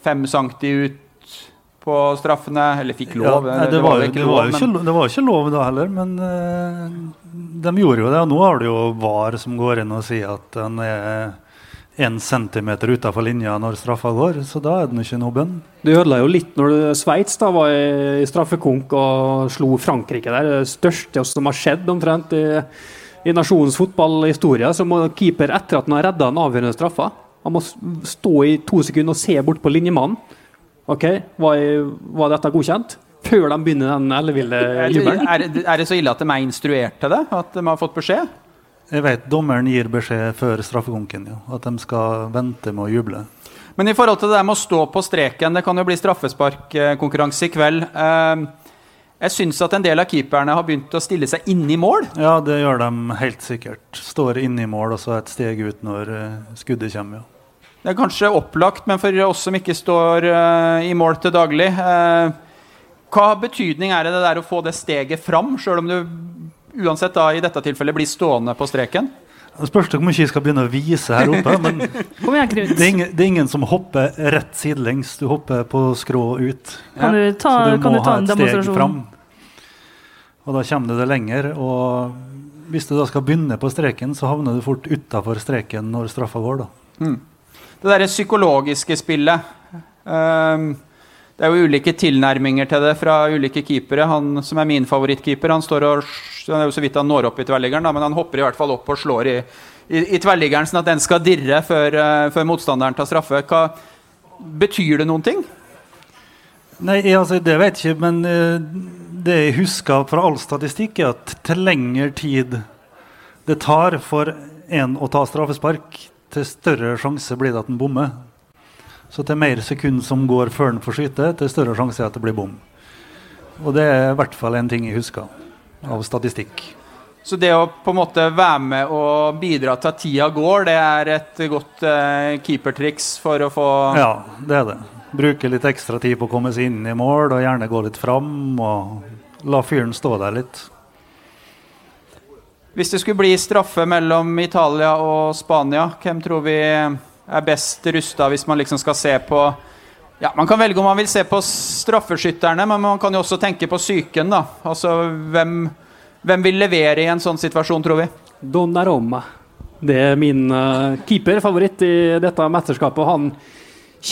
fem centi ut på straffene. Eller fikk lov, Ja, nei, det, var, jo- det, var jo men- det var jo ikke lov da heller, men uh, de gjorde jo det. Og nå har du jo VAR som går inn og sier at den er én centimeter utafor linja når straffa går, så da er den ikke noe bønn. Det ødela jo litt når du- Sveits da var i, straffekonk og slo Frankrike der. Det største som har skjedd omtrent i, i nasjonens fotballhistorie. Så må keeper, etter at han har redda den avgjørende straffa, han må stå i to sekunder og se bort på linjemannen. Ok, Var, var dette godkjent? Før de begynner den elleville er, jubelen. er, det- er det så ille at de er instruert til det? At de har fått beskjed? Jeg vet dommeren gir beskjed før straffekonken ja, at de skal vente med å juble. Men i forhold til det der med å stå på streken, det kan jo bli straffesparkkonkurranse i kveld. Eh, Jeg syns at en del av keeperne har begynt å stille seg inne i mål. Ja, det gjør de helt sikkert. Står inne i mål og så et steg ut når eh, skuddet kommer. Ja. Det er kanskje opplagt, men for oss som ikke står eh, i mål til daglig Hva betydning er det det der å få det steget fram, sjøl om du uansett da i dette tilfellet blir stående på streken? Det spørs hvor mye jeg skal begynne å vise her oppe. men Kom igjen, Knut. det er, ingen, det er ingen som hopper rett sidelengs. Du hopper på skrå ut. Kan du ta, Så du kan må du ta ha et steg fram. Og da kommer du det lenger. Og hvis du da skal begynne på streken, så havner du fort utafor streken når straffa går. da. Det derre psykologiske spillet ehm, Det er jo ulike tilnærminger til det fra ulike keepere. Han som er min favorittkeeper, han står og det er jo så vidt han når opp i tverrliggeren, men han hopper i hvert fall opp og slår i, i, i tverrliggeren, sånn at den skal dirre før, eh, før motstanderen tar straffe. Hva, betyr det noen ting? Nei, altså, Det vet jeg ikke, men eh, det jeg husker fra all statistikk, er at til lengre tid det tar for en å ta straffespark, til større sjanse blir det at den bommer. Så til mer sekund som går før den får skyte, til større sjanse at det blir bom. Og det er i hvert fall en ting jeg husker av statistikk. Så det å på en måte være med og bidra til at tida går, det er et godt eh, keepertriks for å få Ja, det er det. Bruke litt ekstra tid på å komme seg inn i mål, og gjerne gå litt fram. Og la fyren stå der litt. Hvis det skulle bli straffe mellom Italia og Spania, hvem tror vi er best rusta hvis man liksom skal se på ja, Man kan velge om man vil se på straffeskytterne, men man kan jo også tenke på psyken. da. Altså, hvem, hvem vil levere i en sånn situasjon, tror vi? Donnaroma. Det er min uh, keeperfavoritt i dette mesterskapet. Han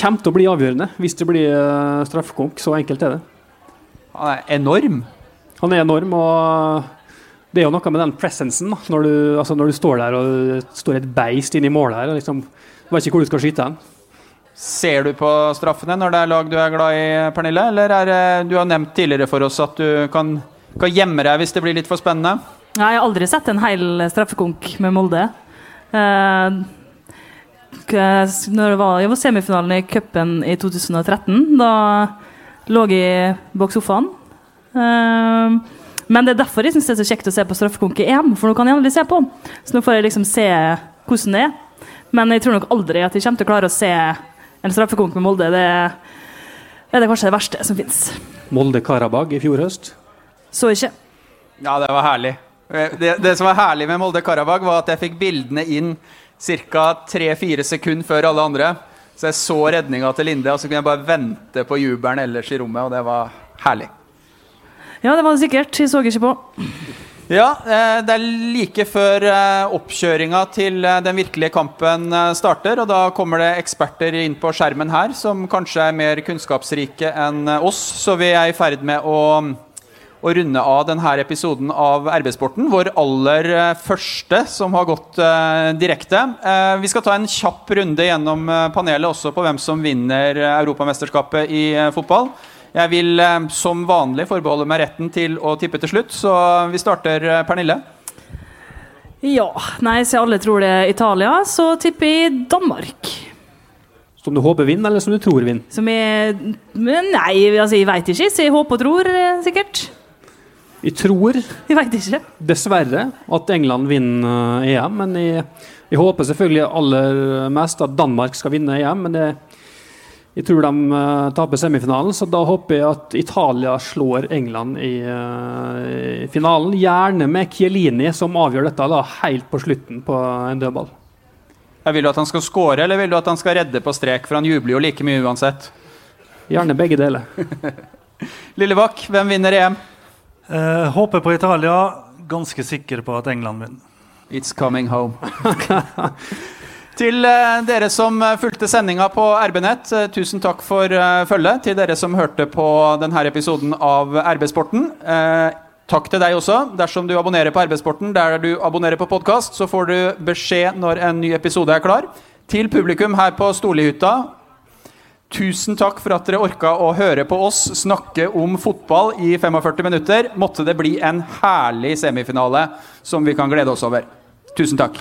kommer til å bli avgjørende hvis det blir uh, straffekonk. Så enkelt er det. Han er enorm. Han er enorm, og det er jo noe med den presensen. Når du, altså når du står der og det står et beist inni målet her. og liksom, vet ikke hvor du skal skyte hen. Ser du på straffene når det er lag du er glad i, Pernille? Eller er det, du har nevnt tidligere for oss at du kan, kan gjemme deg hvis det blir litt for spennende? Nei, jeg har aldri sett en hel straffekonk med Molde. Eh, når det var, jeg var semifinalen i cupen i 2013. Da lå jeg bak sofaen. Eh, men det er derfor jeg syns det er så kjekt å se på straffekonk i EM, for nå kan jeg aldri se på. Så nå får jeg liksom se hvordan det er. Men jeg tror nok aldri at jeg kommer til å klare å se en straffekonk med Molde. Det er det kanskje det verste som fins. Molde-Karabag i fjor høst. Så ikke. Ja, det var herlig. Det, det som var herlig med Molde Karabag, var at jeg fikk bildene inn ca. 3-4 sekunder før alle andre. Så jeg så redninga til Linde, og så kunne jeg bare vente på jubelen ellers i rommet, og det var herlig. Ja, det var det sikkert. Jeg så ikke på. Ja, eh, det er like før eh, oppkjøringa til eh, den virkelige kampen starter. Og da kommer det eksperter inn på skjermen her som kanskje er mer kunnskapsrike enn oss. Så vi er i ferd med å, å runde av denne episoden av RB-sporten. Vår aller første som har gått direkte. Vi skal ta en kjapp runde gjennom panelet også på hvem som vinner Europamesterskapet i fotball. Jeg vil eh, som vanlig forbeholde meg retten til å tippe til slutt, så vi starter, eh, Pernille. Ja, nei, så alle tror det er Italia, så tipper jeg Danmark. Som du håper vinner, eller som du tror vinner? Som jeg Nei, altså, jeg veit ikke. Så jeg håper og tror, eh, sikkert. Jeg tror, jeg vet ikke. dessverre, at England vinner EM. Men jeg, jeg håper selvfølgelig aller mest at Danmark skal vinne EM. Men det jeg tror de uh, taper semifinalen, så da håper jeg at Italia slår England i, uh, i finalen. Gjerne med Chiellini, som avgjør dette da, helt på slutten på en dødball. Jeg vil du at han skal skåre, eller vil du at han skal redde på strek? For han jubler jo like mye uansett. Gjerne begge deler. Lillebakk, hvem vinner EM? Uh, håper på Italia. Ganske sikker på at England vinner. It's coming home. Til eh, dere som eh, fulgte sendinga på RB-nett, eh, tusen takk for følget. Til dere som hørte på denne episoden av RB-sporten. Takk til deg også. Dersom du abonnerer på RB-sporten der du abonnerer på podkast, så får du beskjed når en ny episode er klar. Til publikum her på Storlihytta, tusen takk for at dere orka å høre på oss snakke om fotball i 45 minutter. Måtte det bli en herlig semifinale som vi kan glede oss over. Tusen takk.